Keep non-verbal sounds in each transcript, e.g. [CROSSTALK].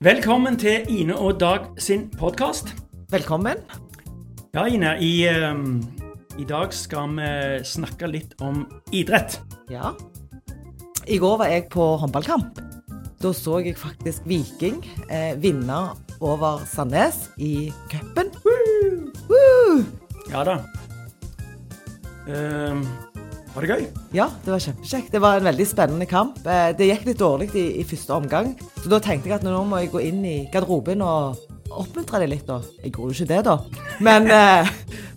Velkommen til Ine og Dag sin podkast. Velkommen. Ja, Ine. I, ehm, I dag skal vi snakke litt om idrett. Ja. I går var jeg på håndballkamp. Da så jeg faktisk Viking eh, vinne over Sandnes i cupen. Woo! Ja da. Ehm, var det gøy? Ja, det var kjempekjekt. Det var en veldig spennende kamp. Eh, det gikk litt dårlig i, i første omgang, så da tenkte jeg at nå må jeg gå inn i garderoben og oppmuntre dem litt. da. Jeg gjorde jo ikke det, da. Men, eh,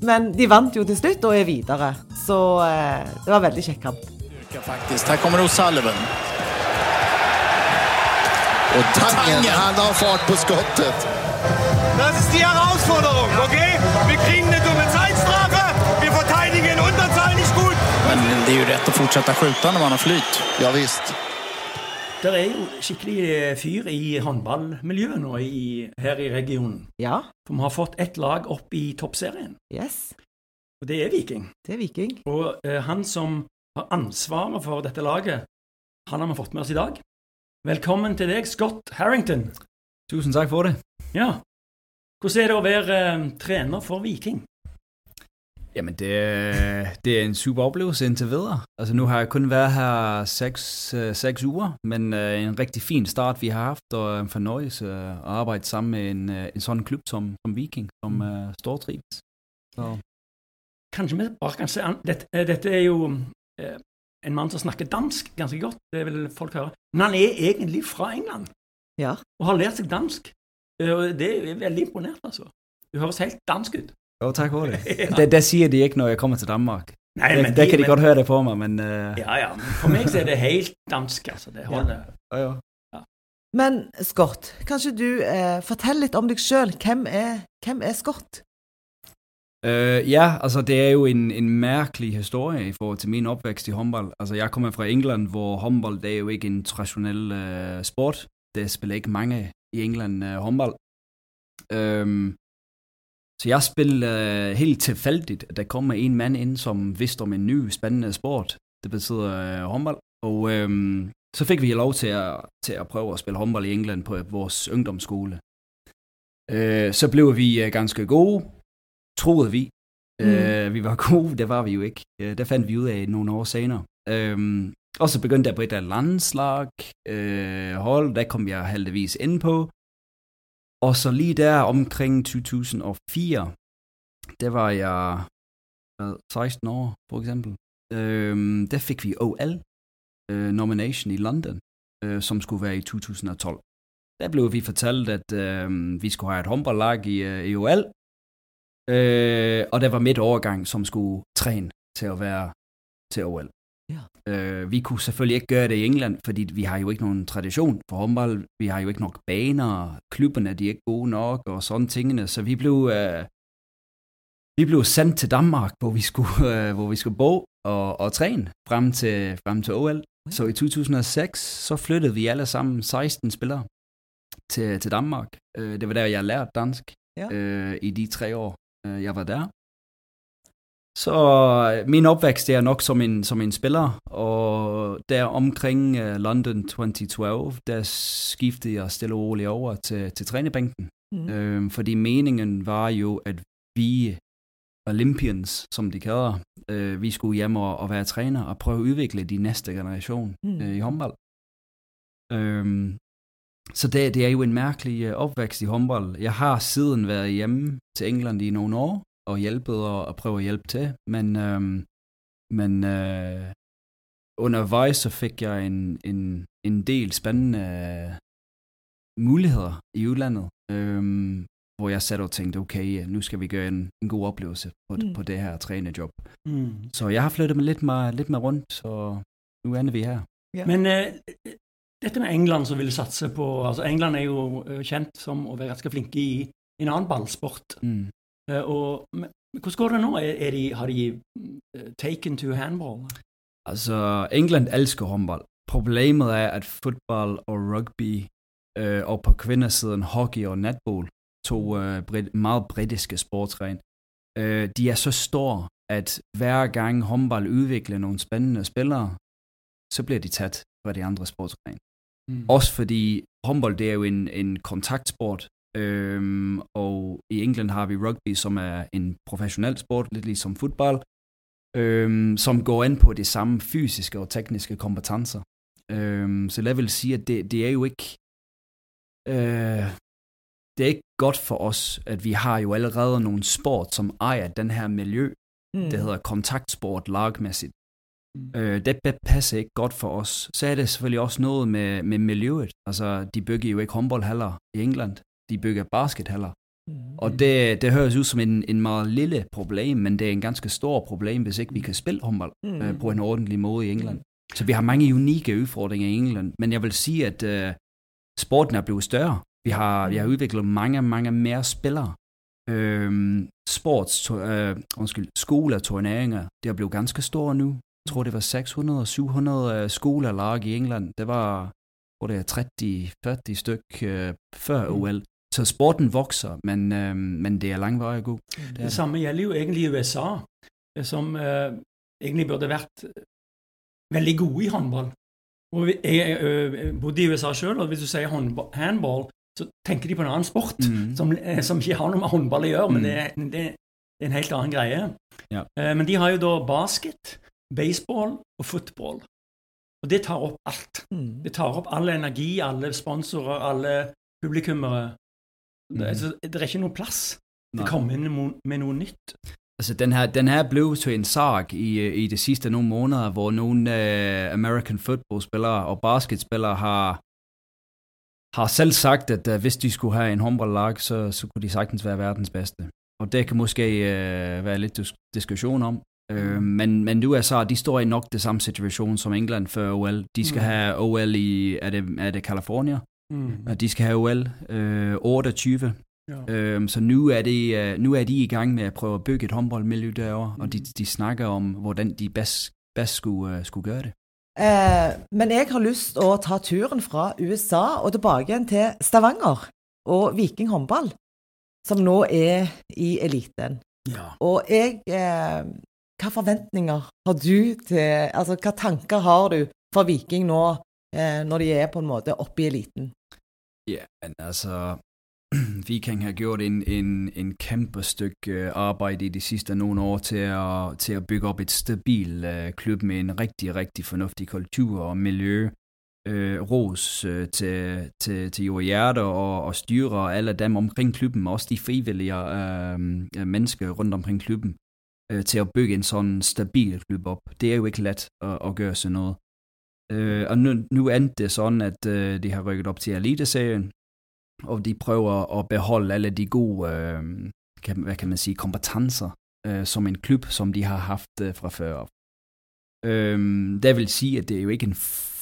men de vant jo til slutt og er videre. Så eh, det var en veldig kjekk kamp. Faktiskt. Här kommer O'Sullivan. Och Tangen, han har fart på skottet. Das ist die Herausforderung, okay? Det är ju rätt att fortsätta skjuta när man har flyt. Ja, visst. Det er jo skikkelig eh, fyr i håndballmiljøet nå i, her i regionen. Ja. For vi har fått ett lag opp i toppserien, Yes. og det er Viking. Det er Viking. Og eh, han som har ansvaret for dette laget, han har vi fått med oss i dag. Velkommen til deg, Scott Harrington. Tusind tak for det. Ja. Hvordan er det å være eh, trener for Viking? Jamen, det, er- det er en super oplevelse indtil videre. Altså, nu har jeg kun været her seks, øh, seks uger, men øh, en rigtig fin start, vi har haft, og en fornøjelse øh, at arbejde sammen med en, øh, en sådan klub som, som Viking, som øh, stortrives. Så, Kanskje vi bare kan se an dette, eh, dette er jo eh, en mann som snakker dansk ganske godt, det vil folk høre. Men han er egentlig fra England Ja. og har lært seg dansk. Og det er veldig imponert, altså. Du høres helt dansk ut. Jo, tak for det. [LAUGHS] Ja. Der, der siger de ikke, når jeg kommer til Danmark. Nei, Der, der kan de men- godt høre det på mig, men... Øh, Ja, ja. men For meg så er det helt dansk, altså. Det holder. jo, jo. Men Scott, kanskje du eh, forteller litt om deg sjøl. Hvem, er- hvem er Scott? Øh, ja, altså det er jo en, en mærkelig historie i forhold til min opvækst i håndbold. Altså jeg kommer fra England, hvor håndbold det er jo ikke en traditionel øh, sport. Det spiller ikke mange i England øh, håndbold. Øhm, så jeg spillede øh, helt tilfældigt, at der kommer en mand ind, som vidste om en ny spændende sport. Det betyder øh, håndbold. Og øhm, så fik vi lov til at, til at prøve at spille håndbold i England på vores ungdomsskole. Øh, så blev vi øh, ganske gode, troede vi. Mm. Øh, vi var [LAUGHS] gode, det var vi jo ikke. Øh, det fandt vi ud af nogle år senere. Øhm, og så begyndte jeg på et der landslag øh, hold, der kom jeg heldigvis ind på. Og så lige der omkring 2004, der var jeg 16 år for eksempel. Øhm, der fik vi OL øh, nomination i London, øh, som skulle være i 2012. Der blev vi fortalt, at øh, vi skulle have et håndboldlag i, øh, i OL, Øh, og der var midt overgang, som skulle træne til at være til OL. Ja. Øh, vi kunne selvfølgelig ikke gøre det i England, fordi vi har jo ikke nogen tradition for håndbold. Vi har jo ikke nok baner. Klubberne de er ikke gode nok og sådan tingene. Så vi blev, øh, vi blev sendt til Danmark, hvor vi skulle, [LAUGHS] øh, hvor vi skulle bo og, og træne frem til, frem til OL. Så i 2006, så flyttede vi alle sammen 16 spillere til, til Danmark. Øh, det var der, jeg lærte dansk Ja. øh, i de tre år, øh, jeg var der. Så øh, min opvækst er nok som en, som en spiller, og der omkring uh, London 2012, der skiftede jeg stille og roligt over til, til trænebænken. Mm. Øh, fordi meningen var jo, at vi Olympians, som de kalder, øh, vi skulle hjem og, og være træner og prøve at udvikle de næste generation Mm. øh, i håndbold. Øhm, så det, det er jo en mærkelig øh, opvækst i håndbold. Jeg har siden været hjemme til England i nogle år og hjælpet og, og prøve at hjælpe til, men, øhm, men øh, undervejs så fik jeg en, en, en del spændende øh, muligheder i udlandet, øhm, hvor jeg satte og tænkte, okay, nu skal vi gøre en, en god oplevelse på, Mm. på det her trænejob. Mm. Så jeg har flyttet mig lidt med, lidt med rundt, så nu ender vi her. Ja. Men eh, dette med England som vil satse på altså England er jo eh, kjent som å være ganske flinke i en annen ballsport. Mm. Eh, og, men, hvordan går det nå? Er, er de, har de eh, taken to handball? Altså, England elsker håndbold. Problemet er, at fodbold og rugby, øh, og på kvindersiden hockey og netball, to øh, brit- meget britiske sportsgren, øh, de er så store, at hver gang håndbold udvikler nogle spændende spillere, så bliver de taget fra de andre sportsgrene. Mm. Også fordi håndbold, det er jo en, en kontaktsport, øhm, og i England har vi rugby, som er en professionel sport, lidt ligesom fodbold, øhm, som går ind på de samme fysiske og tekniske kompetencer. Øhm, så jeg vil sige, at det, det er jo ikke... Øh, det er ikke godt for os, at vi har jo allerede nogle sport, som ejer den her miljø, Mm. det hedder kontaktsport lagmæssigt. Mm. Øh, det det passer ikke godt for os. Så er det selvfølgelig også noget med, med miljøet. Altså, de bygger jo ikke håndboldhaller i England. De bygger baskethaller. Mm. Og det, det høres ud som en, en meget lille problem, men det er en ganske stor problem, hvis ikke vi kan spille håndbold Mm. øh, på en ordentlig måde i England. Så vi har mange unikke udfordringer i England, men jeg vil sige, at øh, sporten er blevet større. Vi har, vi har udviklet mange, mange mere spillere. Øhm, sports, øh, undskyld, skoleturneringer, det er blevet ganske store nu. Jeg tror, det var 600-700 øh, skolelag i England. Det var, hvor det er 30-40 styk øh, før OL. Så sporten vokser, men, øh, men det er lang vej at gå. Det er Det samme gjelder jo egentlig i USA, som eh, egentlig burde vært eh, veldig gode i håndball. Og vi- jeg eh, bodde i USA sjøl, og hvis du håndball, handball, så tenker de på en annen sport Mm. som, eh, som ikke har noe med håndball å gjøre, men Mm. det, er- det, det er en helt annen greie. Ja. Eh, Men de har jo da basket, baseball og football. Og det tar opp alt. Mm. Det tar opp all energi, alle sponsorer, alle publikummere. Det, Mhm. altså, det er ikke noe plass til Nej. å komme inn mo- med noe nytt. Altså, den her, den her blev til en sag i, øh, i de sidste nogle måneder, hvor nogle uh, American football-spillere og basketspillere har, har selv sagt, at uh, hvis de skulle have en håndboldlag, så, så kunne de sagtens være verdens bedste. Og det kan måske uh, være lidt dis- diskussion om. Uh, men, men USA, de står i nok det samme situation som England før OL. De skal Mm. have OL i, er det, er det California? Mm. Og De skal have OL øh, 28. Ja. Øhm, så nu er, det, øh, nu er de i gang med at prøve at bygge et håndboldmiljø derovre, og de, Mm. de snakker om, hvordan de bedst, bedst skulle, øh, skulle gøre det. Eh, men jeg har lyst å ta turen fra USA og tilbake igjen til Stavanger og Viking håndball, som nå er i eliten. ja. Og jeg eh, Hva forventninger har du til Altså, hva tanker har du for Viking nå, Eh, når de er på en måte oppe i eliten? Ja, men altså, [CLEARS THROAT] Viking har gjort en, en, en kæmpe stykke øh, arbejde i de sidste nogle år til at, til at bygge op et stabil øh, klub med en rigtig, rigtig fornuftig kultur og miljø. Øh, ros øh, til, til, til Jo Hjerte og, og styre og alle dem omkring klubben, også de frivillige øh, øh, mennesker rundt omkring klubben, øh, til at bygge en sådan stabil klub op. Det er jo ikke let at, at gøre sådan noget. Øh, og nu, nu endte det sådan, at øh, de har rykket op til Eliteserien, og de prøver at beholde alle de gode, øh, kan, hvad kan man sige, kompetencer, øh, som en klub, som de har haft øh, fra før. Øh, det vil sige, at det er jo ikke en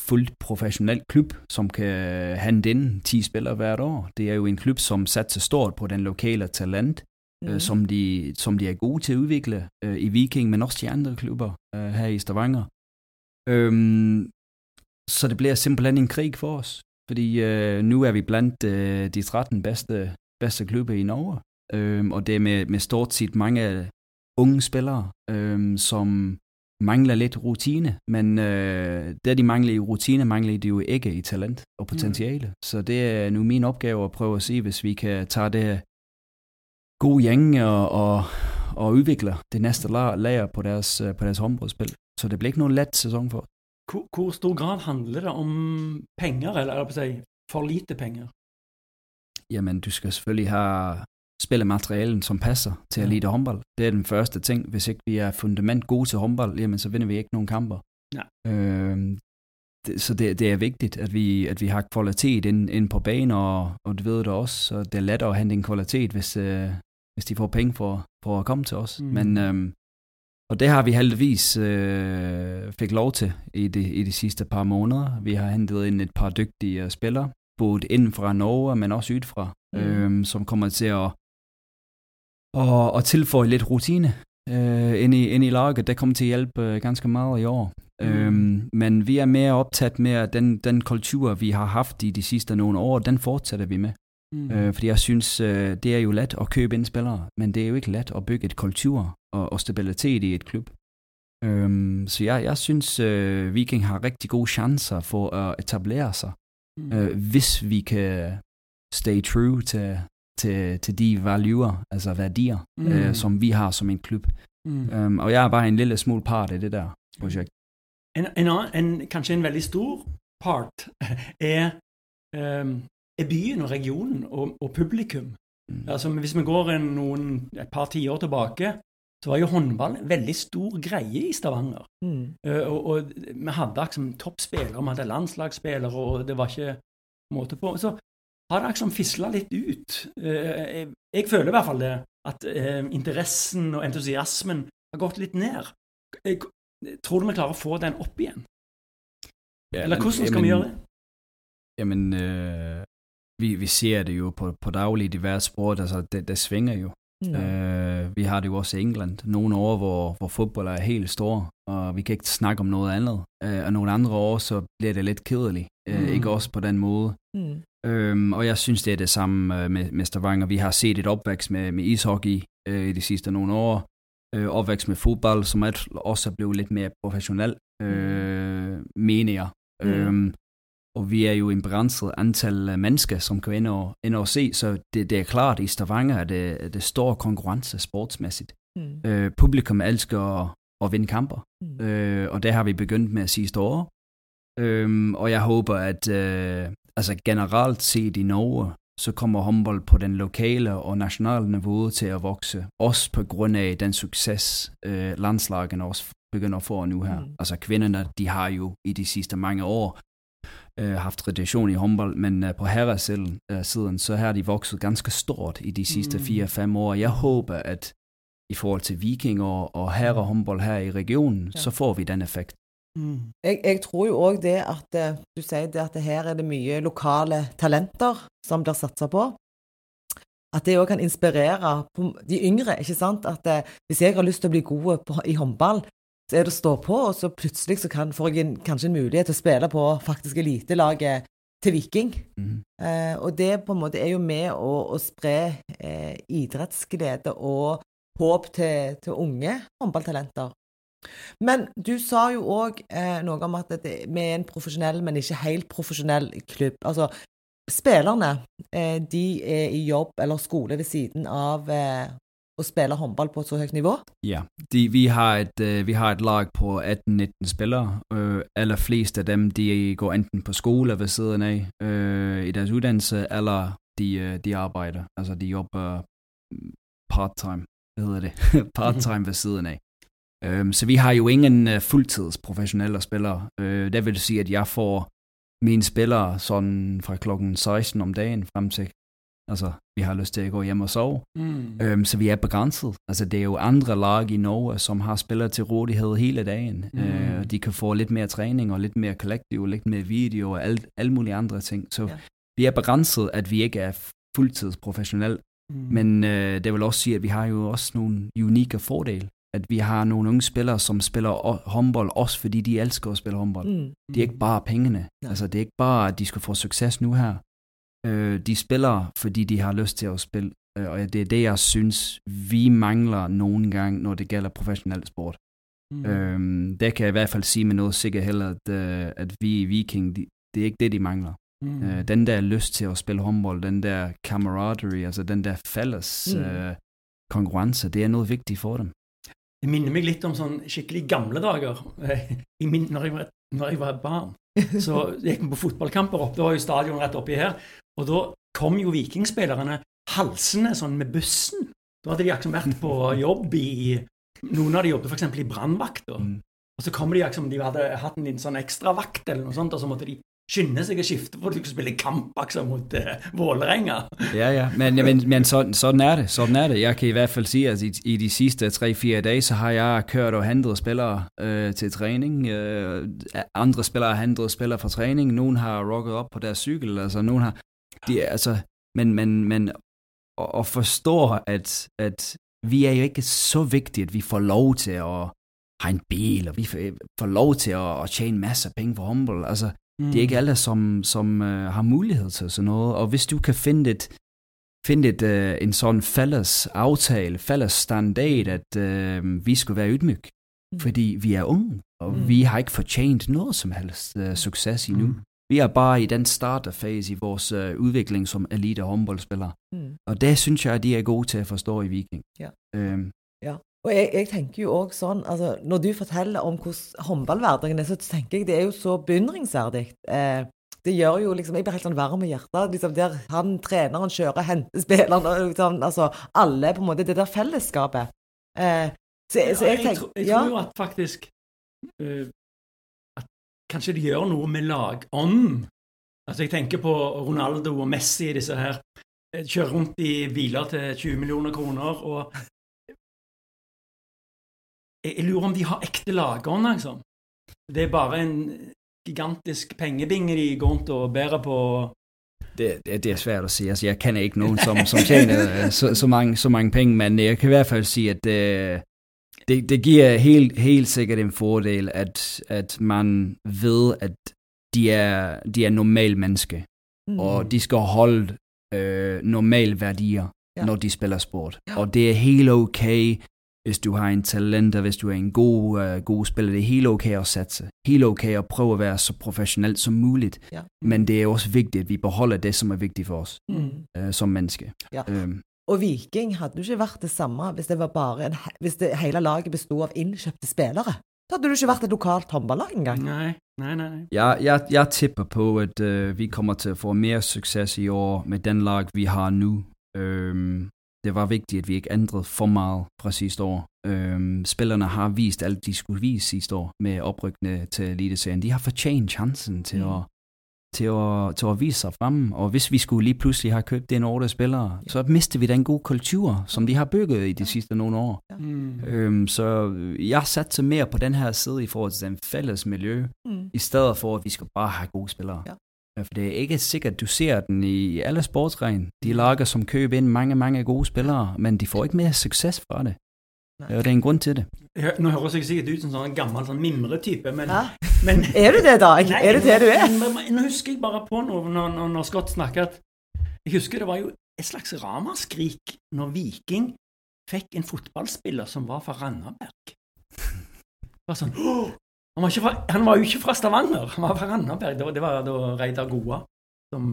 fuldt professionel klub, som kan hente ind 10 spillere hvert år. Det er jo en klub, som satser stort på den lokale talent, Mm. øh, som, de, som de er gode til at udvikle øh, i Viking, men også de andre klubber øh, her i Stavanger. Øhm, så det bliver simpelthen en krig for os, fordi øh, nu er vi blandt øh, de 13 bedste, bedste klubber i Norge, øhm, og det er med, med stort set mange unge spillere, øhm, som mangler lidt rutine, men øh, der de mangler i rutine, mangler de jo ikke i talent og potentiale. Mm. Så det er nu min opgave at prøve at se, hvis vi kan tage det gode gæng og, og, og udvikle det næste la- lager på deres, øh, på deres håndboldspil. Så det bliver ikke nogen let sæson for os. Hvor, hvor stor grad handler det om penger, eller er på si for lite penger? Jamen, du skal selvfølgelig have spillematerialen, som passer til Ja. elite håndbold. Det er den første ting. Hvis ikke vi er fundament gode til håndbold, jamen, så vinder vi ikke nogen kamper. Ja. Øhm, det, så det, det er vigtigt, at vi, at vi har kvalitet ind, ind på banen, og, og du ved det også, så det er lettere at hente en kvalitet, hvis, øh, hvis de får penge for, for at komme til os. Mm. Men, øhm, og det har vi heldigvis øh, fik lov til i de, i de sidste par måneder. Vi har hentet ind et par dygtige øh, spillere, både inden fra Norge, men også udefra, Mm. øhm, som kommer til at, at, at tilføje lidt rutine øh, ind, i, ind i laget. Det kommer til at hjælpe øh, ganske meget i år. Mm. Øhm, men vi er mere optaget med, at den, den kultur, vi har haft i de sidste nogle år, den fortsætter vi med. Mm. Mm. Øh, fordi jeg synes, øh, det er jo let at købe ind spillere, men det er jo ikke let at bygge et kultur og, og stabilitet i et klub. Øhm, så jeg, jeg synes, øh, Viking har rigtig gode chancer for at etablere sig Mm. øh, hvis vi kan stay true til, til, til de valuer, altså værdier, Mm. mm. øh, som vi har som en klub. Mm. Um, og jeg er bare en lille smule part af det der projekt. En, en, annen- en, kanskje en veldig stor part [LAUGHS] er, ehm, er byen og regionen og, og publikum. Mm. Altså, hvis vi går en, noen, et par tiår tilbake, så var jo håndball en veldig stor greie i Stavanger. Mm. Eh, og, og vi hadde liksom toppspillere, vi hadde landslagsspillere, og det var ikke måte på. Så har det liksom fisla litt ut. Eh, jeg, jeg føler i hvert fall det, at eh, interessen og entusiasmen har gått litt ned. Jeg, tror du vi klarer å få den opp igjen? Ja, Eller hvordan skal jamen- vi gjøre det? Jamen, øh, vi, vi ser det jo på, på daglig i diverse sport, altså det, det svinger jo. Mm. Øh, vi har det jo også i England. Nogle år, hvor, hvor fodbold er helt stor, og vi kan ikke snakke om noget andet. Øh, og nogle andre år, så bliver det lidt kedeligt. Øh, Mm. Ikke også på den måde. Mm. Øhm, og jeg synes, det er det samme øh, med, med Stavanger. Vi har set et opvækst med, med ishockey øh, i de sidste nogle år. Øh, opvækst med fodbold, som også er blevet lidt mere professionel, øh, mener jeg. Mm. Øhm, og vi er jo en begrænset antal af mennesker, som kan ind og, ind og se, så det, det er klart, i Stavanger er det, det stor konkurrence sportsmæssigt. Mm. Øh, publikum elsker at, at vinde kamper, Mm. øh, og det har vi begyndt med sidste år. Øhm, og jeg håber, at øh, altså generelt set i Norge, så kommer håndbold på den lokale og nationale niveau til at vokse. Også på grund af den succes, øh, landslagene også begynder at få nu her. Mm. Altså kvinderne, de har jo i de sidste mange år øh, haft tradition i håndbold, men øh, på herresiden, øh, siden, så har de vokset ganske stort i de sidste Mm. 4-5 år. Jeg håber, at i forhold til viking og, og herrehåndbold her i regionen, Ja. så får vi den effekt. Mm. Jeg, jeg tror jo òg det at eh, du sier det at det her er det mye lokale talenter som blir satsa på. At det òg kan inspirere på de yngre, ikke sant. At eh, hvis jeg har lyst til å bli god på, i håndball, er det å stå på, og så plutselig så kan, får jeg en, kanskje en mulighet til å spille på faktisk elitelaget til Viking. Mhm. Eh, og det på en måte er jo med å, å spre eh, idrettsglede og håp til, til unge håndballtalenter. Men du sa jo òg eh, noe om at det, vi er en profesjonell, men ikke helt profesjonell klubb. Altså, spillerne eh, de er i jobb eller skole ved siden av eh, å spille håndbold på et så højt nivå. Ja, de, vi, har et, øh, vi har et lag på 18-19 spillere. Øh, aller flest af dem, de går enten på skole ved siden af øh, i deres uddannelse, eller de, øh, de arbejder. Altså de jobber mm, part-time, hvad hedder det? [LAUGHS] part-time ved siden af. Øh, så vi har jo ingen øh, fuldtids professionelle spillere. Øh, det vil sige, at jeg får mine spillere sådan fra klokken 16 om dagen frem til, altså vi har lyst til at gå hjem og sove. Mm. Øhm, så vi er begrænset. Altså, det er jo andre lag i Norge, som har spillere til rådighed hele dagen. Mm. Mm. Øh, de kan få lidt mere træning, og lidt mere kollektiv, lidt mere video, og alt, alle mulige andre ting. Så Ja. vi er begrænset, at vi ikke er fuldtidsprofessionel. Mm. Men øh, det vil også sige, at vi har jo også nogle unikke fordele. At vi har nogle unge spillere, som spiller håndbold, også fordi de elsker at spille håndbold. Mm. Det er ikke bare pengene. Nej. Altså, det er ikke bare, at de skal få succes nu her. Øh, de spiller, fordi de har lyst til at spille. Øh, og det er det, jeg synes, vi mangler nogle gange, når det gælder professionel sport. Mm. Øhm, det kan jeg i hvert fald sige med noget sikkerhed, at, øh, at vi i Viking, de, det er ikke det, de mangler. Mm. Øh, den der lyst til at spille håndbold, den der camaraderie, altså den der fælles Mm. øh, konkurrence, det er noget vigtigt for dem. Det minner meg litt om sånn skikkelig gamle dager. [LAUGHS] I min, når, jeg var, når jeg var barn, [LAUGHS] så gikk vi på fotballkamper opp. Det var jo stadion rett oppi her. Og da kom jo vikingspillerne halsende sånn med bussen. Da hadde de liksom vært på jobb i Noen av de jobbet f.eks. i brannvakta. Mm. Og så kommer de liksom, de hadde hatt en liten sånn ekstravakt eller noe sånt, og så måtte de skynde seg å skifte for at de skulle spille kamp mot eh, Vålerenga. Ja, ja, men, men, men sådan, sådan er det. Sådan er det. Jeg kan i hvert fald sige, at i, i de sidste 3-4 dage, så har jeg kørt og hentet spillere øh, til træning. Øh, andre spillere har hentet spillere fra træning. Nogen har rocket op på deres cykel. Altså, nogen har... De, er- altså, men, men, men og, og forstår, at, at vi er jo ikke så vigtigt, at vi får lov til at have en bil, og vi får, lov til at, at tjene masser af penge for håndbold. Altså, det er ikke alle, som, som øh, har mulighed til sådan noget. Og hvis du kan finde et, finde et, øh, en sådan fælles aftale, fælles standard, at øh, vi skulle være ydmyg, Mm. fordi vi er unge, og Mm. mm. vi har ikke fortjent noget som helst øh, succes endnu. Mm. Vi er bare i den starterfase i vores øh, udvikling som elite håndboldspillere. Mm. Og det synes jeg, at de er gode til at forstå i Viking. Ja. Øhm, Og jeg, jeg tenker jo også sånn, altså når du forteller om hvordan håndballhverdagen er, så tenker jeg det er jo så beundringsverdig. Eh, det gjør jo liksom, jeg blir helt sånn varm i hjertet, liksom der han treneren kjører, henter spilleren, liksom, altså alle på en måte, det der fellesskapet. Eh, så, Ja, så jeg jeg, tenker, tror, jeg ja, tror jo at faktisk at kanskje de gjør noe med lagånden. Altså, jeg tenker på Ronaldo og Messi, disse her. eh, Kjører rundt i biler til 20 millioner kroner, og jeg, jeg lurer om de har ekte lagånd, liksom. Det er bare en gigantisk pengebinge de går rundt og bærer på. det, det, det er svært at sige. Altså, jeg kender ikke nogen, som, som tjener [LAUGHS] øh, så, så, mange, så mange penge, men jeg kan i hvert fald sige, at øh, det, det giver helt, helt sikkert en fordel, at, at man ved, at de er, de er normal menneske, mm, og de skal holde øh, normal værdier, Ja. ja. når de spiller sport. Ja. Og det er helt okay, hvis du har en talent, og hvis du er en god, øh, god spiller. Det er helt okay at satse. Helt okay at prøve at være så professionelt som muligt. Ja. Men det er også vigtigt, at vi beholder det, som er vigtigt for os mm. øh, som menneske. Ja. Øhm, Og Viking hadde jo ikke vært det samme hvis det var bare en, hvis det hele laget bestod av innkjøpte spillere. Da hadde det jo ikke vært et lokalt håndballag engang. Nej, nej, nej. nej. jeg, jeg, jeg tipper på, at øh, vi kommer til at få mere succes i år med den lag, vi har nu. Øhm, det var vigtigt, at vi ikke ændrede for meget fra sidste år. Øhm, spillerne har vist alt, de skulle vise sidste år med oprykkende til Eliteserien. De har fortjent chancen til, Mm. mm. at, til, at, til at vise sig frem. Og hvis vi skulle lige pludselig have købt den otte spillere, Ja. så mister vi den gode kultur, som de har bygget i de sidste nogle år. Mm. Øhm, så jeg satte mere på den her side i forhold til den fælles miljø, Mm. i stedet for, at vi skal bare have gode spillere. Ja. Ja, For det er ikke sikkert, du ser den i alle sportsgrene. De lager som køb ind mange, mange gode spillere, men de får ikke mere succes fra det. Nej. Det er en grund til det. Jeg- Nå høres jeg sikkert ut som sånn en gammel sånn mimretype, men, Ja. men [LAUGHS] Er du det, Dag? Nei, er det det du er? Men, nå husker jeg bare på noe når, når, når Scott snakket Jeg husker det var jo et slags ramaskrik når Viking fikk en fotballspiller som var fra Randaberg. Det var sånn han, var ikke fra, han var jo ikke fra Stavanger, han var fra Randaberg. Det var, det var da Reidar Goa, som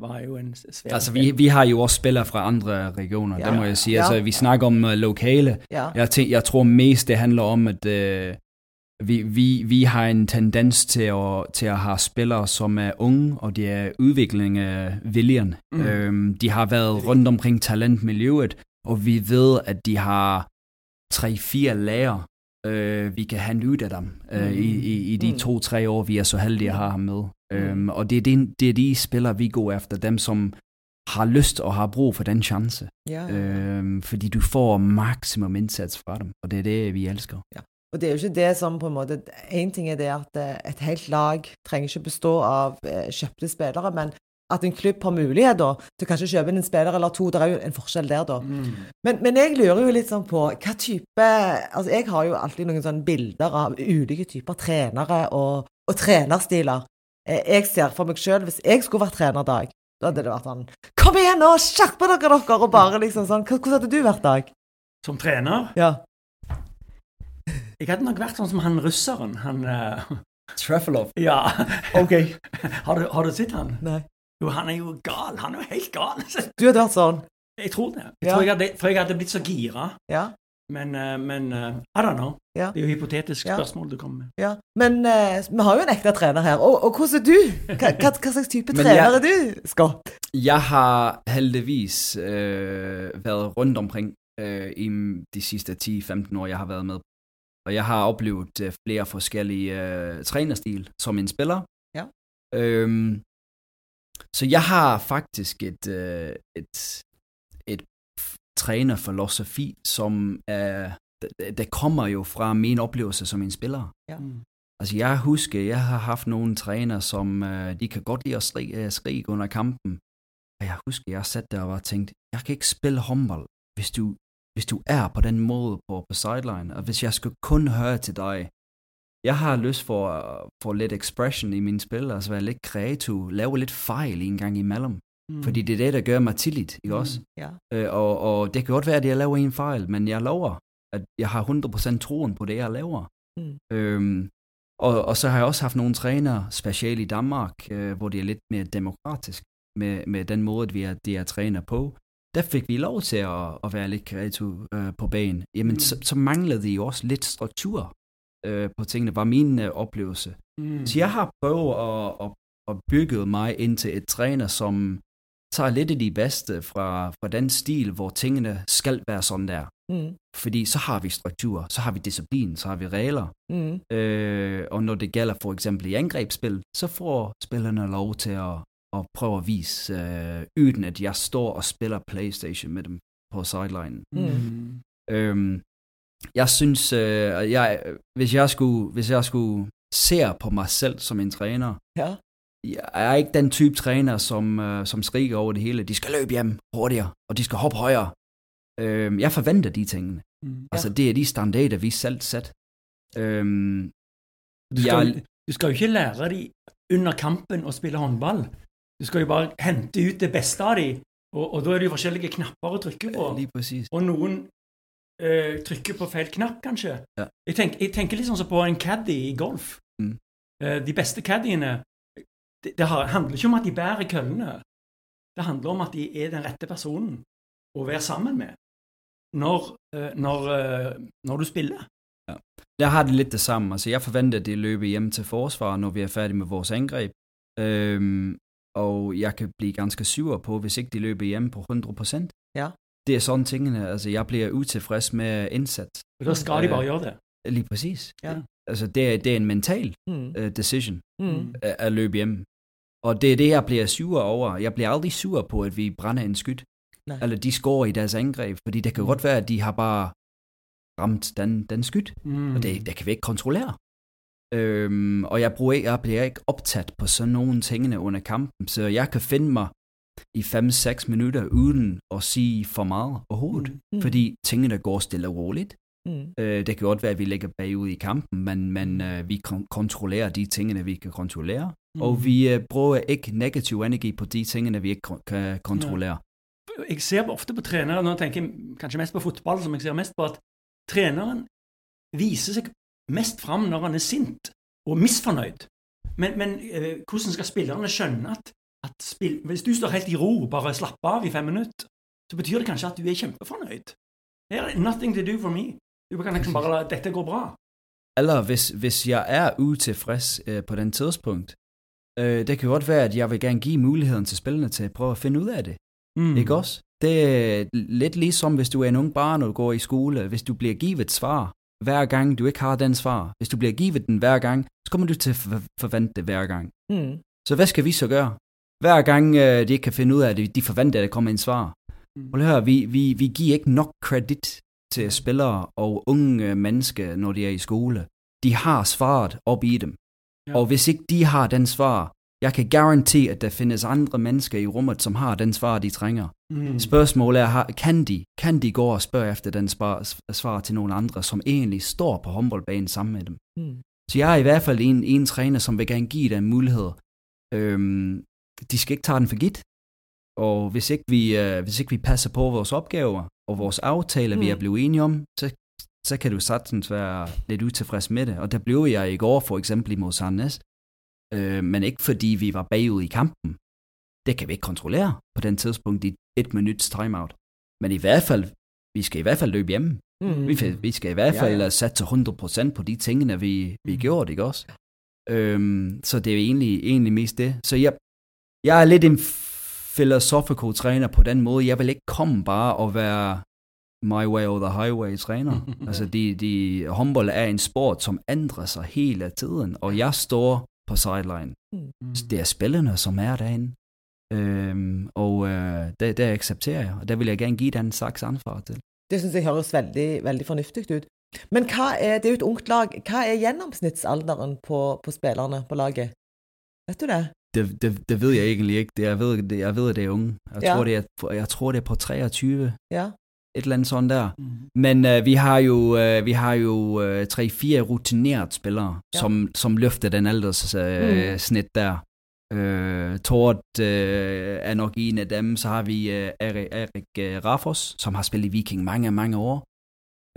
var jo en svær Altså, vi, vi har jo også spillere fra andre regioner, Ja. det må jeg sige. Ja. Altså, vi snakker om uh, lokale. Ja. Jeg, tænk, jeg tror mest, det handler om, at øh, vi, vi, vi har en tendens til at, til at have spillere, som er unge, og det er udvikling af viljen. Mm. Mm. Øhm, de har været rundt omkring talentmiljøet, og vi ved, at de har tre-fire lærer, øh, vi kan hente ud af dem øh, i, i, i de Mm. to-tre år, vi er så heldige at have ham med. Øhm, og det er, de, det er de spillere, vi går efter, dem som har lyst og har brug for den chance. ja. Øhm, fordi du får maksimum indsats fra dem, og det er det, vi elsker. Og det er jo ikke det som på en måte En ting er det at eh, et helt lag trenger ikke bestå av eh, kjøpte spillere, men at en klubb har mulighet da, til kanskje å kjøpe en spiller eller to. Det er jo en forskjell der, da. Mm. Men, men jeg lurer jo litt sånn på hva type Altså, jeg har jo alltid noen sånne bilder av ulike typer trenere og, og trenerstiler. Eh, Jeg ser for meg sjøl, hvis jeg skulle vært trener dag, da hadde det vært sånn Kom igjen nå, skjerp dere dere! Og bare liksom sånn Hvordan hadde du vært, Dag? Som trener Ja. Jeg hadde nok vært sånn som han russeren. Han eh, Treffelov. Ja. Ok. [LAUGHS] Har du, har du sett han? Nei. Jo, han er jo gal. Han er jo helt gal. Du hadde vært sånn? Jeg tror det. Jeg Ja. tror jeg hadde, for jeg hadde blitt så gira. Ja. Men, eh, men eh, I don't know. Ja. Det er jo hypotetisk Ja. spørsmål du kommer med. Ja, men eh, vi har jo en ekte trener her. Og, og hvordan er du? Hva, [LAUGHS] hva, hva slags type Men trener jeg- er du, Scott? Jeg har heldigvis øh, været rundt omkring øh, i de sidste 10-15 år, jeg har været med. Og jeg har oplevet øh, flere forskellige øh, trænerstil som en spiller. Ja. Øhm, så jeg har faktisk et, øh, et, trænerfilosofi, som er, det, det kommer jo fra min oplevelse som en spiller. Ja. Mm. Altså jeg husker, jeg har haft nogle træner, som øh, de kan godt lide at skrige, øh, skrige under kampen. Og jeg husker, jeg satte der og var tænkt, jeg kan ikke spille håndbold, hvis du, hvis du er på den måde på, på sideline, og hvis jeg skal kun høre til dig. Jeg har lyst for, for lidt expression i mine spil, altså være lidt kreativ, lave lidt fejl en gang imellem. Mm. Fordi det er det, der gør mig tillit, ikke også? Ja. Øh, og, og det kan godt være, at jeg laver en fejl, men jeg lover, at jeg har 100% troen på det, jeg laver. Mm. Øhm, Og, og så har jeg også haft nogle trænere, specielt i Danmark, øh, hvor det er lidt mere demokratisk med, med den måde, vi er, de er træner på. Der fik vi lov til at, at være lidt kreative øh, på banen. Jamen, mm. så, så manglede de jo også lidt struktur øh, på tingene, var min øh, oplevelse. Mm. Så jeg har prøvet at, at, at bygge mig ind til et træner, som tager lidt af de bedste fra, fra den stil, hvor tingene skal være sådan der. Mm. Fordi så har vi struktur, så har vi disciplin, så har vi regler. Mm. Øh, og når det gælder for eksempel i angrebsspil, så får spillerne lov til at, at prøve at vise, øh, uden at jeg står og spiller Playstation med dem på sideline. Mm. Øhm, jeg synes, øh, jeg, hvis, jeg skulle, hvis jeg skulle se på mig selv som en træner, Ja. Jeg er ikke den type træner, som, øh, som skriger over det hele. De skal løbe hjem hurtigere, og de skal hoppe højere. Øhm, jeg forventer de tingene. Mm. Altså, det er de standarder, vi selv sætter. Øhm, Du skal, jeg, du skal jo ikke lære de under kampen å spille håndball. Du skal jo bare hente ut det beste av de, og, og da er det jo forskjellige knapper å trykke på. lige præcis. Og noen eh, trykker på feil knapp, kanskje. Ja. Jeg, tenk, jeg tenker litt sånn som på en caddy i golf. Mm. Eh, de beste caddyene det, det har, handler ikke om at de bærer køllene. Det handler om at de er den rette personen å være sammen med når, eh, når, eh, når du spiller. Jeg har det lidt det samme. Altså, jeg forventer, at det løber hjem til forsvar, når vi er færdige med vores angreb. Øhm, og jeg kan blive ganske sur på, hvis ikke de løber hjem på 100%. Ja. Det er sådan tingene. Altså, jeg bliver utilfreds med indsats. Og da skal de Eh, bare gjøre det. Lige præcis. Ja. Altså, det er, det er en mental Mm. uh, decision Mm. at, at løbe hjem. Og det er det, jeg bliver sur over. Jeg bliver aldrig sur på, at vi brænder en skyt. Nej. Eller de scorer i deres angreb. Fordi det kan godt være, at de har bare ramt den, den skyt. Mm. Og det, det kan vi ikke kontrollere. Øhm, og jeg, bruger, jeg bliver ikke optaget på sådan nogle tingene under kampen, så jeg kan finde mig i 5-6 minutter uden at sige for meget overhovedet. Mm. Mm. Fordi tingene går stille og roligt. Mm. Øh, det kan godt være, at vi ligger bagud i kampen, men, men øh, vi kon- kontrollerer de tingene, vi kan kontrollere. Mm. Og vi øh, bruger ikke negativ energi på de tingene, vi ikke kon- kan kontrollere. jeg ser ofte på trenere, nå tenker jeg kanskje mest på fotball, som jeg ser mest på, at treneren viser seg mest fram når han er sint og misfornøyd. Men, men eh, hvordan skal spillerne skjønne at, at spill, hvis du står helt i ro, bare slapper av i fem minutter, så betyr det kanskje at du er kjempefornøyd. Nothing to do for me. Du kan liksom bare la dette gå bra. Eller hvis, hvis jeg er utilfreds øh, på den tidspunkt, øh, det kan godt være, at jeg vil gerne give muligheden til spillerne til at prøve at finde ud af det. Mm. Ikke også? Det er lidt ligesom, hvis du er en ung barn, og du går i skole. Hvis du bliver givet svar, hver gang du ikke har den svar. Hvis du bliver givet den hver gang, så kommer du til at for- forvente det hver gang. Mm. Så hvad skal vi så gøre? Hver gang øh, de ikke kan finde ud af det, de forventer, at der kommer en svar. Mm. Prøv at høre, vi, vi, vi giver ikke nok kredit til spillere og unge mennesker, når de er i skole. De har svaret op i dem. Ja. Og hvis ikke de har den svar, jeg kan garantere, at der findes andre mennesker i rummet, som har den svar, de trænger. Mm. Spørgsmålet er, kan de, kan de gå og spørge efter den svar, svar til nogle andre, som egentlig står på håndboldbanen sammen med dem? Mm. Så jeg er i hvert fald en, en træner, som vil gerne give dem mulighed. Øhm, de skal ikke tage den for gitt. Og hvis ikke, vi, øh, hvis ikke vi passer på vores opgaver og vores aftaler, mm. vi er Mm. blevet enige om, så, så kan du sagtens være lidt utilfreds med det. Og der blev jeg i går for eksempel imod Sandnes. Øh, men ikke fordi vi var bagud i kampen. Det kan vi ikke kontrollere på den tidspunkt i et minuts timeout. Men i hvert fald, vi skal i hvert fald løbe hjemme. Mm. Vi, vi skal i hvert fald ja. ja, satse 100% på de tingene, vi, vi Mm. gjorde, ikke også? Øhm, så det er jo egentlig, egentlig mest det. Så jeg, jeg er lidt en philosophical træner på den måde. Jeg vil ikke komme bare og være my way or the highway træner. [LAUGHS] altså, de, de, håndbold er en sport, som ændrer sig hele tiden, og jeg står på sideline. Mm. Det er spillerne, som er derinde. Øhm, og øh, det, det accepterer jeg, og der vil jeg gerne give den slags ansvar til. Det syns jeg høres veldig, veldig fornuftig ut. Men hva er, det er jo et ungt lag. Hva er gjennomsnittsalderen på, på spillerne på laget? Vet du det? Det, det, det ved jeg egentlig ikke. Det, jeg, ved, det, jeg ved, at det er unge. Jeg, Ja. tror, det er, jeg tror, det er på 23, Ja. et eller andet sådan der. Mm. Men øh, vi har jo, øh, vi har jo øh, 3-4 rutineret spillere, Ja. som, som løfter den alders øh, Mm. snit der. Øh, Tord øh, er nok en af dem. Så har vi øh, Erik, Erik øh, Raffos, som har spillet i Viking mange, mange år.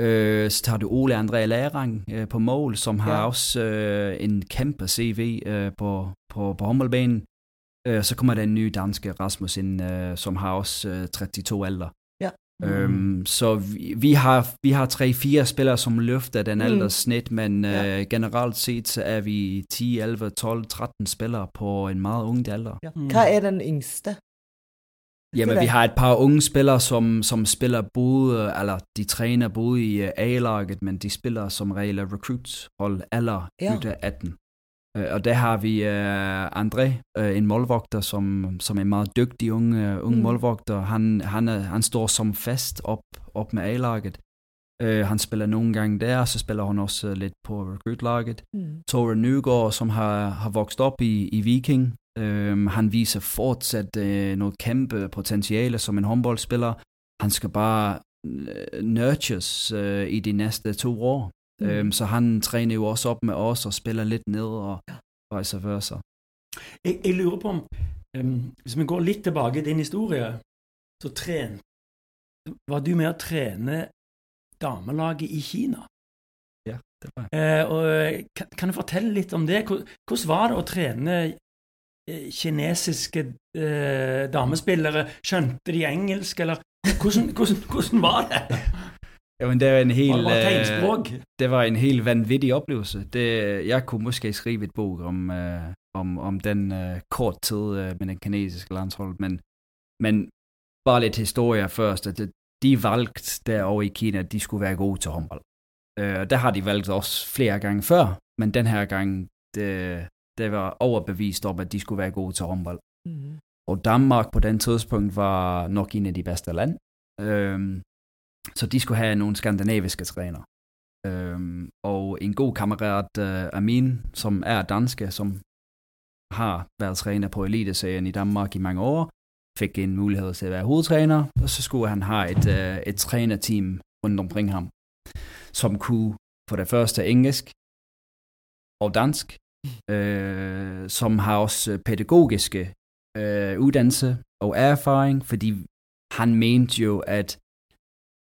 Øh, så tager du Ole André Lærang øh, på mål, som har Ja. også øh, en kæmpe CV øh, på, på, på håndboldbanen. Øh, så kommer der en ny danske Rasmus ind, øh, som har også øh, 32 alder. Ja. Øhm, så vi, vi har vi har tre fire spillere som løfter den Mm. alderssnit, men Ja. øh, generelt set så er vi 10, 11, 12, 13 spillere på en meget ung alder. Ja. Mm. Hva er den yngste? Jamen, vi har et par unge spillere, som, som spiller både, eller de træner både i øh, A-laget, men de spiller som regel recruits-hold eller Ja. ja. 18. Øh, Og der har vi uh, André, uh, en målvogter, som, som er en meget dygtig ung, uh, ung Mm. målvogter. Han, han, er, han står som fast op, op med A-laget. Uh, han spiller nogle gange der, så spiller han også lidt på recruit-laget. Mm. Tore Nygaard, som har, har vokset op i, i Viking. Øhm, han viser fortsat øh, noget kæmpe potentiale som en håndboldspiller. Han skal bare øh, nurtures øh, i de næste to år. Mm. Øhm, så han træner jo også op med os og spiller lidt ned og vice versa. Jeg, jeg lurer på om um, Hvis vi går litt tilbake i din historie, så tren, var du med å trene damelaget i Kina. Ja, det var jeg. Eh, og eh, kan, kan du fortelle litt om det? Hvor- Hvordan var det trene eh, kinesiske eh, damespillere? Skjønte de engelsk, eller hvordan, hvordan, hvordan var det? [LAUGHS] Jamen, det var en helt, det tegnspråk? det var en helt vanvittig oplevelse. Det, jeg kunne måske skrive et bog om, øh, om, om den øh, kort tid øh, med den kinesiske landshold, men, men bare lidt historie først. At de valgte derovre i Kina, at de skulle være gode til håndbold. Øh, og der har de valgt også flere gange før, men den her gang, det, det var overbevist om, at de skulle være gode til håndbold. Mm. Og Danmark på den tidspunkt var nok en af de bedste land. Øhm, så de skulle have nogle skandinaviske træner. Øhm, og en god kammerat, uh, Amin, som er danske, som har været træner på eliteserien i Danmark i mange år, fik en mulighed til at være hovedtræner, og så skulle han have et, uh, et trænerteam rundt omkring ham, som kunne for det første engelsk og dansk, øh, som har også pædagogiske øh, uddannelse og erfaring, fordi han mente jo, at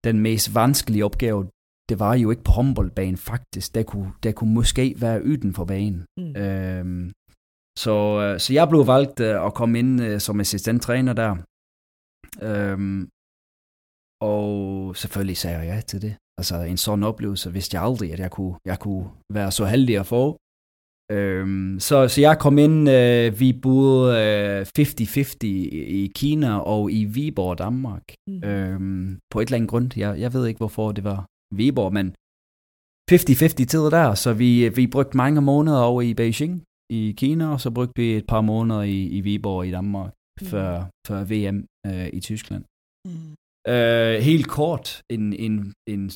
den mest vanskelige opgave, det var jo ikke på håndboldbanen faktisk. Der kunne, der kunne måske være uden for banen. Mm. Øhm, så, øh, så jeg blev valgt øh, at komme ind øh, som assistenttræner der. Øhm, og selvfølgelig sagde jeg ja til det. Altså en sådan oplevelse vidste jeg aldrig, at jeg kunne, jeg kunne være så heldig at få. Øhm, så, så jeg kom ind, øh, vi boede øh, 50-50 i, i Kina og i Viborg, Danmark. Mm. Øhm, på et eller andet grund. Jeg, jeg ved ikke, hvorfor det var Viborg, men 50-50 tid der, så vi, vi brugte mange måneder over i Beijing i Kina, og så brugte vi et par måneder i, i Viborg i Danmark, Mm. før, før VM øh, i Tyskland. Mm. Øh, helt kort, en, en, en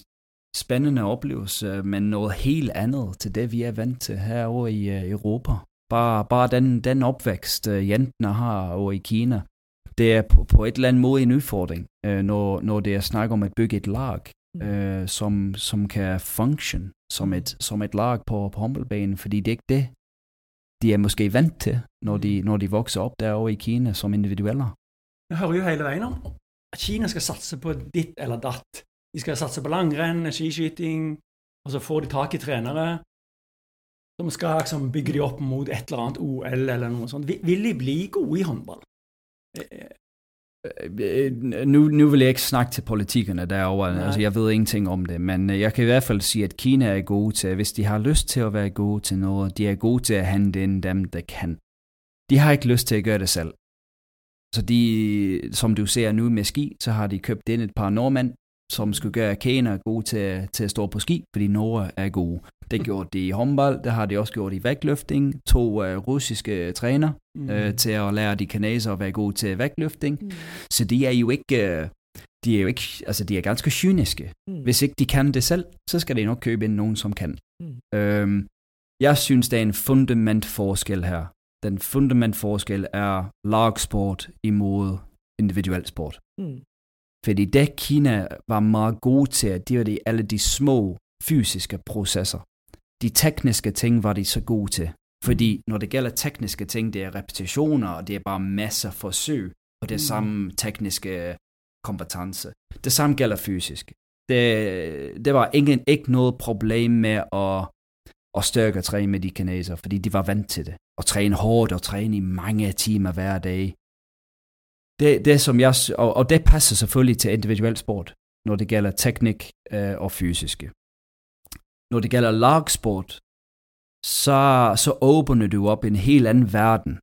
spændende oplevelse, men noget helt andet til det, vi er vant til herovre i øh, Europa. Bare, bare den, den opvækst, øh, jentene har over i Kina, det er på, på et eller andet måde en udfordring, øh, når, når det er snak om at bygge et lag, øh, som, som kan function som et, som et lag på, på håndboldbanen, fordi det er ikke det, de er måske vant til, når de, når de vokser op derovre i Kina som individueller. Jeg hører jo hele veien om at Kina skal satse på ditt eller datt. De skal satse på langrenn, skiskyting, og så får de tak i trenere som skal liksom bygge de opp mot et eller annet OL eller noe sånt. Vil- de bli gode i håndball? Eh, Øh, nu, nu vil jeg ikke snakke til politikerne derovre, Nej. altså jeg ved ingenting om det, men øh, jeg kan i hvert fald sige, at Kina er gode til, hvis de har lyst til at være gode til noget, de er gode til at hente ind dem, der kan. De har ikke lyst til at gøre det selv. Så de, som du ser nu med ski, så har de købt ind et par nordmænd, som skulle gøre Kina gode til, til at stå på ski, fordi Norge er gode. Det gjorde de i håndbold, det har de også gjort i vægtløfting. To uh, russiske træner mm. øh, til at lære de kinesere at være gode til vægtløfting. Mm. Så de er jo ikke, øh, de er jo ikke, altså de er ganske kyniske. Mm. Hvis ikke de kan det selv, så skal de nok købe ind nogen, som kan. Mm. Øhm, jeg synes, der er en fundament forskel her. Den fundament forskel er lagsport imod individuel sport. Mm. Fordi det Kina var meget gode til, det var de, alle de små fysiske processer. De tekniske ting var de så gode til. Fordi når det gælder tekniske ting, det er repetitioner, og det er bare masser af forsøg på det Mm. samme tekniske kompetence. Det samme gælder fysisk. Det, det var ingen, ikke noget problem med at, at styrke og træne med de kineser, fordi de var vant til det. Og træne hårdt og træne i mange timer hver dag. Det, det som jeg, og, og det passer selvfølgelig til individuel sport, når det gælder teknik øh, og fysiske. Når det gælder lagsport, så, så åbner du op en helt anden verden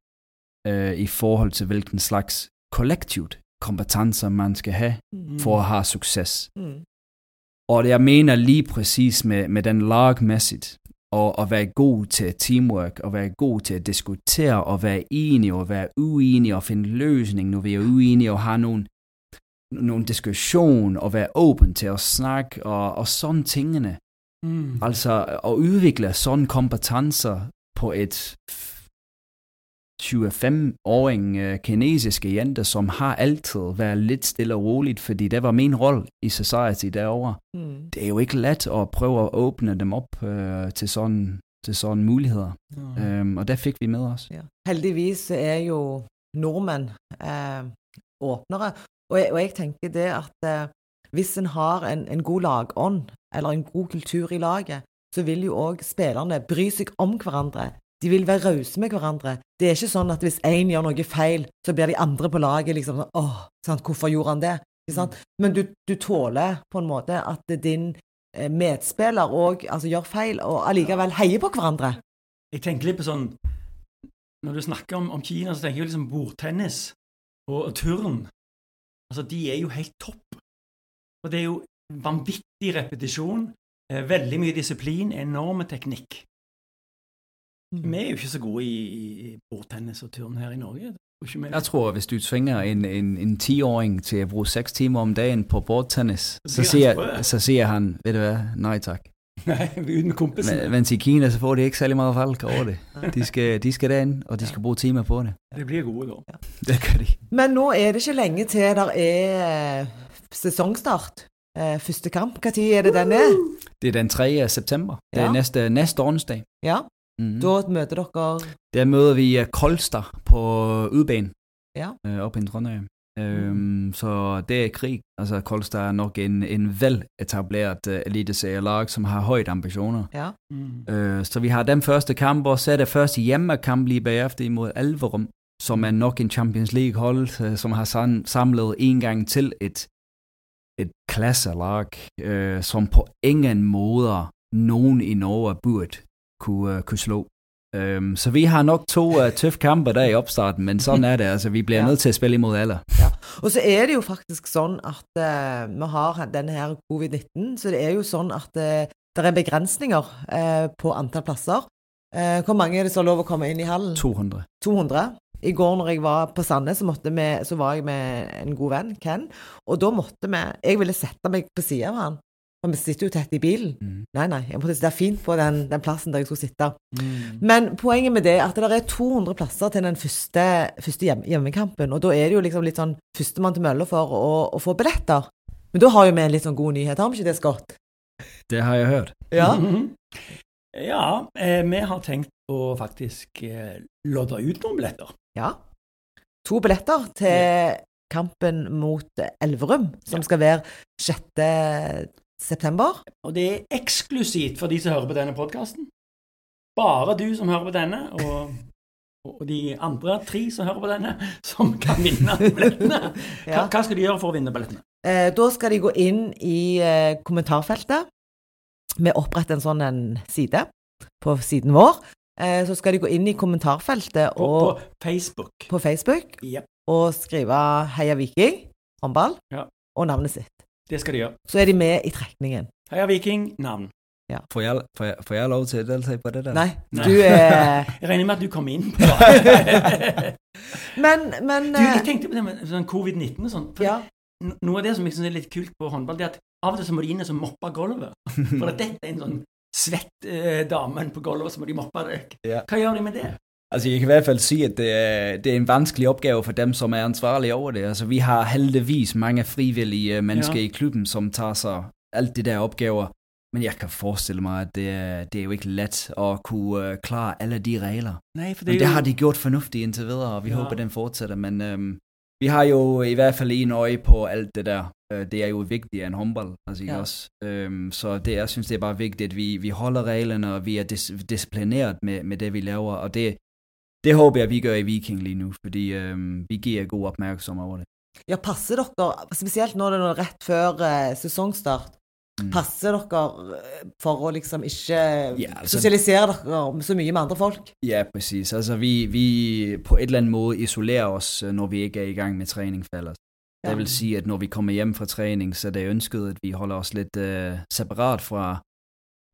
øh, i forhold til hvilken slags kollektivt kompetencer man skal have for at have succes. Mm. Og jeg mener lige præcis med, med den lagmæssigt, og at være god til teamwork, og være god til at diskutere, og være enige, og være uenige, og finde løsning, når vi er uenige, og have nogle, nogle diskussion, og være åben til at snakke, og, og sådan tingene. Mm. Altså at udvikle sådan kompetencer på et 25-åring øh, kinesiske jente, som har altid været lidt stille og roligt, fordi det var min rolle i society derovre. Mm. Det er jo ikke let at prøve at åbne dem op øh, til sådan til sådan muligheder. Ja. Øhm, og der fik vi med os. Ja. Heldigvis er jo nordmenn eh, åpnere. Og jeg, og jeg tenker det at eh, hvis en har en, en god lagånd, eller en god kultur i laget, så vil jo òg spillerne bry seg om hverandre. De vil være rause med hverandre. Det er ikke sånn at hvis én gjør noe feil, så blir de andre på laget liksom sånn Åh, sant, hvorfor gjorde han det? Ikke sant? Men du, du tåler på en måte at din eh, medspiller òg altså, gjør feil, og allikevel heier på hverandre. Jeg tenker litt på sånn Når du snakker om, om Kina, så tenker jeg liksom bordtennis og, og turn. Altså, de er jo helt topp. Og det er jo vanvittig repetisjon, eh, veldig mye disiplin, enorme teknikk. Vi er jo ikke så gode i, i bordtennis og turn her i Norge. Jeg tror ikke vi- Jeg tror, hvis du tvinger en, en, en 10-åring til at bruge 6 timer om dagen på bordtennis, så bliver siger, så siger han, ved du hvad, nej tak. [LAUGHS] Nei, uten kompisen. Men, mens i Kina, så får de ikke særlig meget falk over det. [LAUGHS] De skal, de skal derind, og de skal bruge timer på det. Det blir gode da. Det gør de. Men nå er det ikke lenge til der er eh, sesongstart. Eh, første kamp. Når er det den er? Det er den 3. september. Det er Ja. næste, næste onsdag. Ja, Mm. da møter dere Der møder vi øh, Kolster på Udbanen. Ja. Øh, op i Trondheim. Øhm, så det er krig. Altså Kolster er nok en, en veletableret uh, eliteserielag, som har højt ambitioner. Ja. Mm. Øh, så vi har den første kamp, og så er det første hjemmekamp lige bagefter imod Alverum, som er nok en Champions League hold, øh, som har sam- samlet en gang til et, et klasselag, øh, som på ingen måder nogen i Norge burde kunne, øh, kunne slå. Øhm, så vi har nok to uh, tøffe kampe der i opstarten, men sådan er det. Altså, vi bliver Ja. nødt til at spille imod alle. Og så er det jo faktisk sånn at eh, vi har denne her covid-19, så det er jo sånn at eh, det er begrensninger eh, på antall plasser. Eh, hvor mange er det som har lov å komme inn i hallen? 200. 200. I går når jeg var på Sandnes, så, måtte vi, så var jeg med en god venn, Ken, og da måtte vi Jeg ville sette meg på sida av han, for vi sitter jo tett i bilen. Mm. Nei, nei, jeg måtte sitte fint på den, den plassen der jeg skulle sitte. Mm. Men poenget med det er at det er 200 plasser til den første, første hjem, hjemmekampen, og da er det jo liksom litt sånn førstemann til mølla for å, å få billetter. Men da har jo vi en litt sånn god nyhet, har vi ikke det, Scott? Det har jeg hørt. Ja. [LAUGHS] Ja, eh, vi har tenkt å faktisk eh, lodde ut noen billetter. ja. To billetter til kampen mot Elverum, som skal være 6. september. Og det er eksklusivt for de som hører på denne podkasten. Bare du som hører på denne, og, og de andre tre som hører på denne, som kan vinne billettene. [LAUGHS] Hva, hva skal de gjøre for å vinne billettene? Eh, da skal de gå inn i eh, kommentarfeltet. Vi oppretter en sånn en side på siden vår. Eh, så skal de gå inn i kommentarfeltet På, og, på Facebook. på Facebook Jep, og skrive 'Heia Viking', håndball, Ja. og navnet sitt. Det skal de gjøre. Så er de med i trekningen. Heia Viking, navn. Får jeg, får, jeg, får jeg lov til at deltage på det der? Nei, Nei. du er [LAUGHS] Jeg regner med at du kom det. [LAUGHS] Men, men Du, jeg eh, tenkte på det med sånn covid-19 og for Ja. n- Noe av det som jeg synes er litt kult på håndball, det er at av og til så må de inn og så moppe gulvet. [LAUGHS] For at dette er en sånn svett eh, dame på gulvet, så må de moppe det. Ja. Hva gjør de med det? Altså, jeg kan i hvert fald sige, at det er, det er en vanskelig opgave for dem, som er ansvarlige over det. Altså, vi har heldigvis mange frivillige øh, mennesker Ja. i klubben, som tager sig alt det der opgaver. Men jeg kan forestille mig, at det er, det er jo ikke let at kunne uh, klare alle de regler. Nei, for det Men det jo har de gjort fornuftigt indtil videre, og vi Ja. håber, den fortsætter. Men øhm, vi har jo i hvert fald en øje på alt det der. Øh, Det er jo vigtigt af en håndbold, altså ikke Ja. også? Øhm, Så det, jeg synes, det er bare vigtigt, at vi, vi holder reglerne, og vi er dis- disciplineret med, med det, vi laver. Og det, det håber jeg, vi gør i Viking lige nu, fordi øhm, vi giver god opmærksomhed over det. Ja, passer dere, spesielt når det er rett før eh, sesongstart, Mm. passer dere eh, for å liksom ikke Ja, altså- sosialisere dere så mye med andre folk? Ja, præcis. Altså, vi, vi på et eller andet måde isolerer os, øh, når vi ikke er i gang med ellers. Ja. Det vil sige, at når vi kommer hjem fra træning, så er det ønsket, at vi holder os lidt øh, separat fra,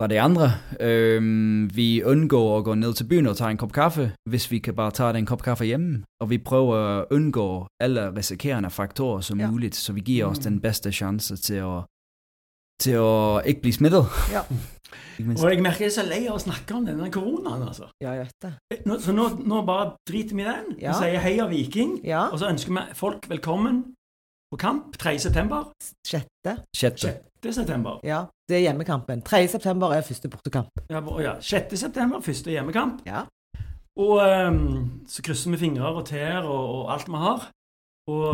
fra det andre. Øhm, vi undgår at gå ned til byen og tage en kop kaffe, hvis vi kan bare tage den kop kaffe hjemme. Og vi prøver at undgå alle risikerende faktorer som Ja. muligt, så vi giver os Mm. den bedste chance til at, til at ikke blive smittet. Ja. [LAUGHS] Og jeg merker jeg er så lei av å snakke om denne koronaen, altså. Ja, jeg vet det. Nå, så nå, nå bare driter vi i den. Ja. Vi sier heia Viking, Ja, og så ønsker vi folk velkommen på kamp 3. september. sjette. Sjette. 6. september. Ja, det er hjemmekampen. 3. september er første bortekamp. Ja, ja, 6. september, første hjemmekamp. Ja. Og ehm, så krysser vi fingre og tær og, og alt vi har. Og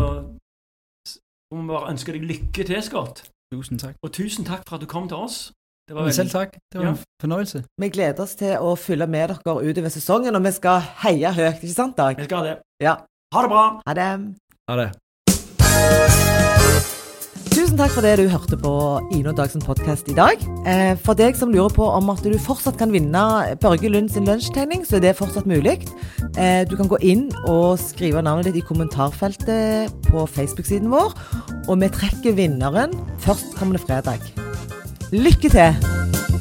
så må vi bare ønske deg lykke til, Scott. Tusind tak. Og tusen takk for at du kom til oss. Det var Men selv veldig tak. Det var Ja. en fornøjelse. Vi gleder oss til å følge med dere utover sesongen, og vi skal heie høyt, ikke sant, Dag? Jeg skal det. Ja. Ha det bra! Ha det. Ha det. Tusen takk for det du hørte på Ine og Dagsen podkast i dag. Eh, for deg som lurer på om at du fortsatt kan vinne Børge Lund sin lunsjtegning, så er det fortsatt mulig. Eh, du kan gå inn og skrive navnet ditt i kommentarfeltet på Facebook-siden vår, og vi trekker vinneren førstkommende fredag. Lykke til!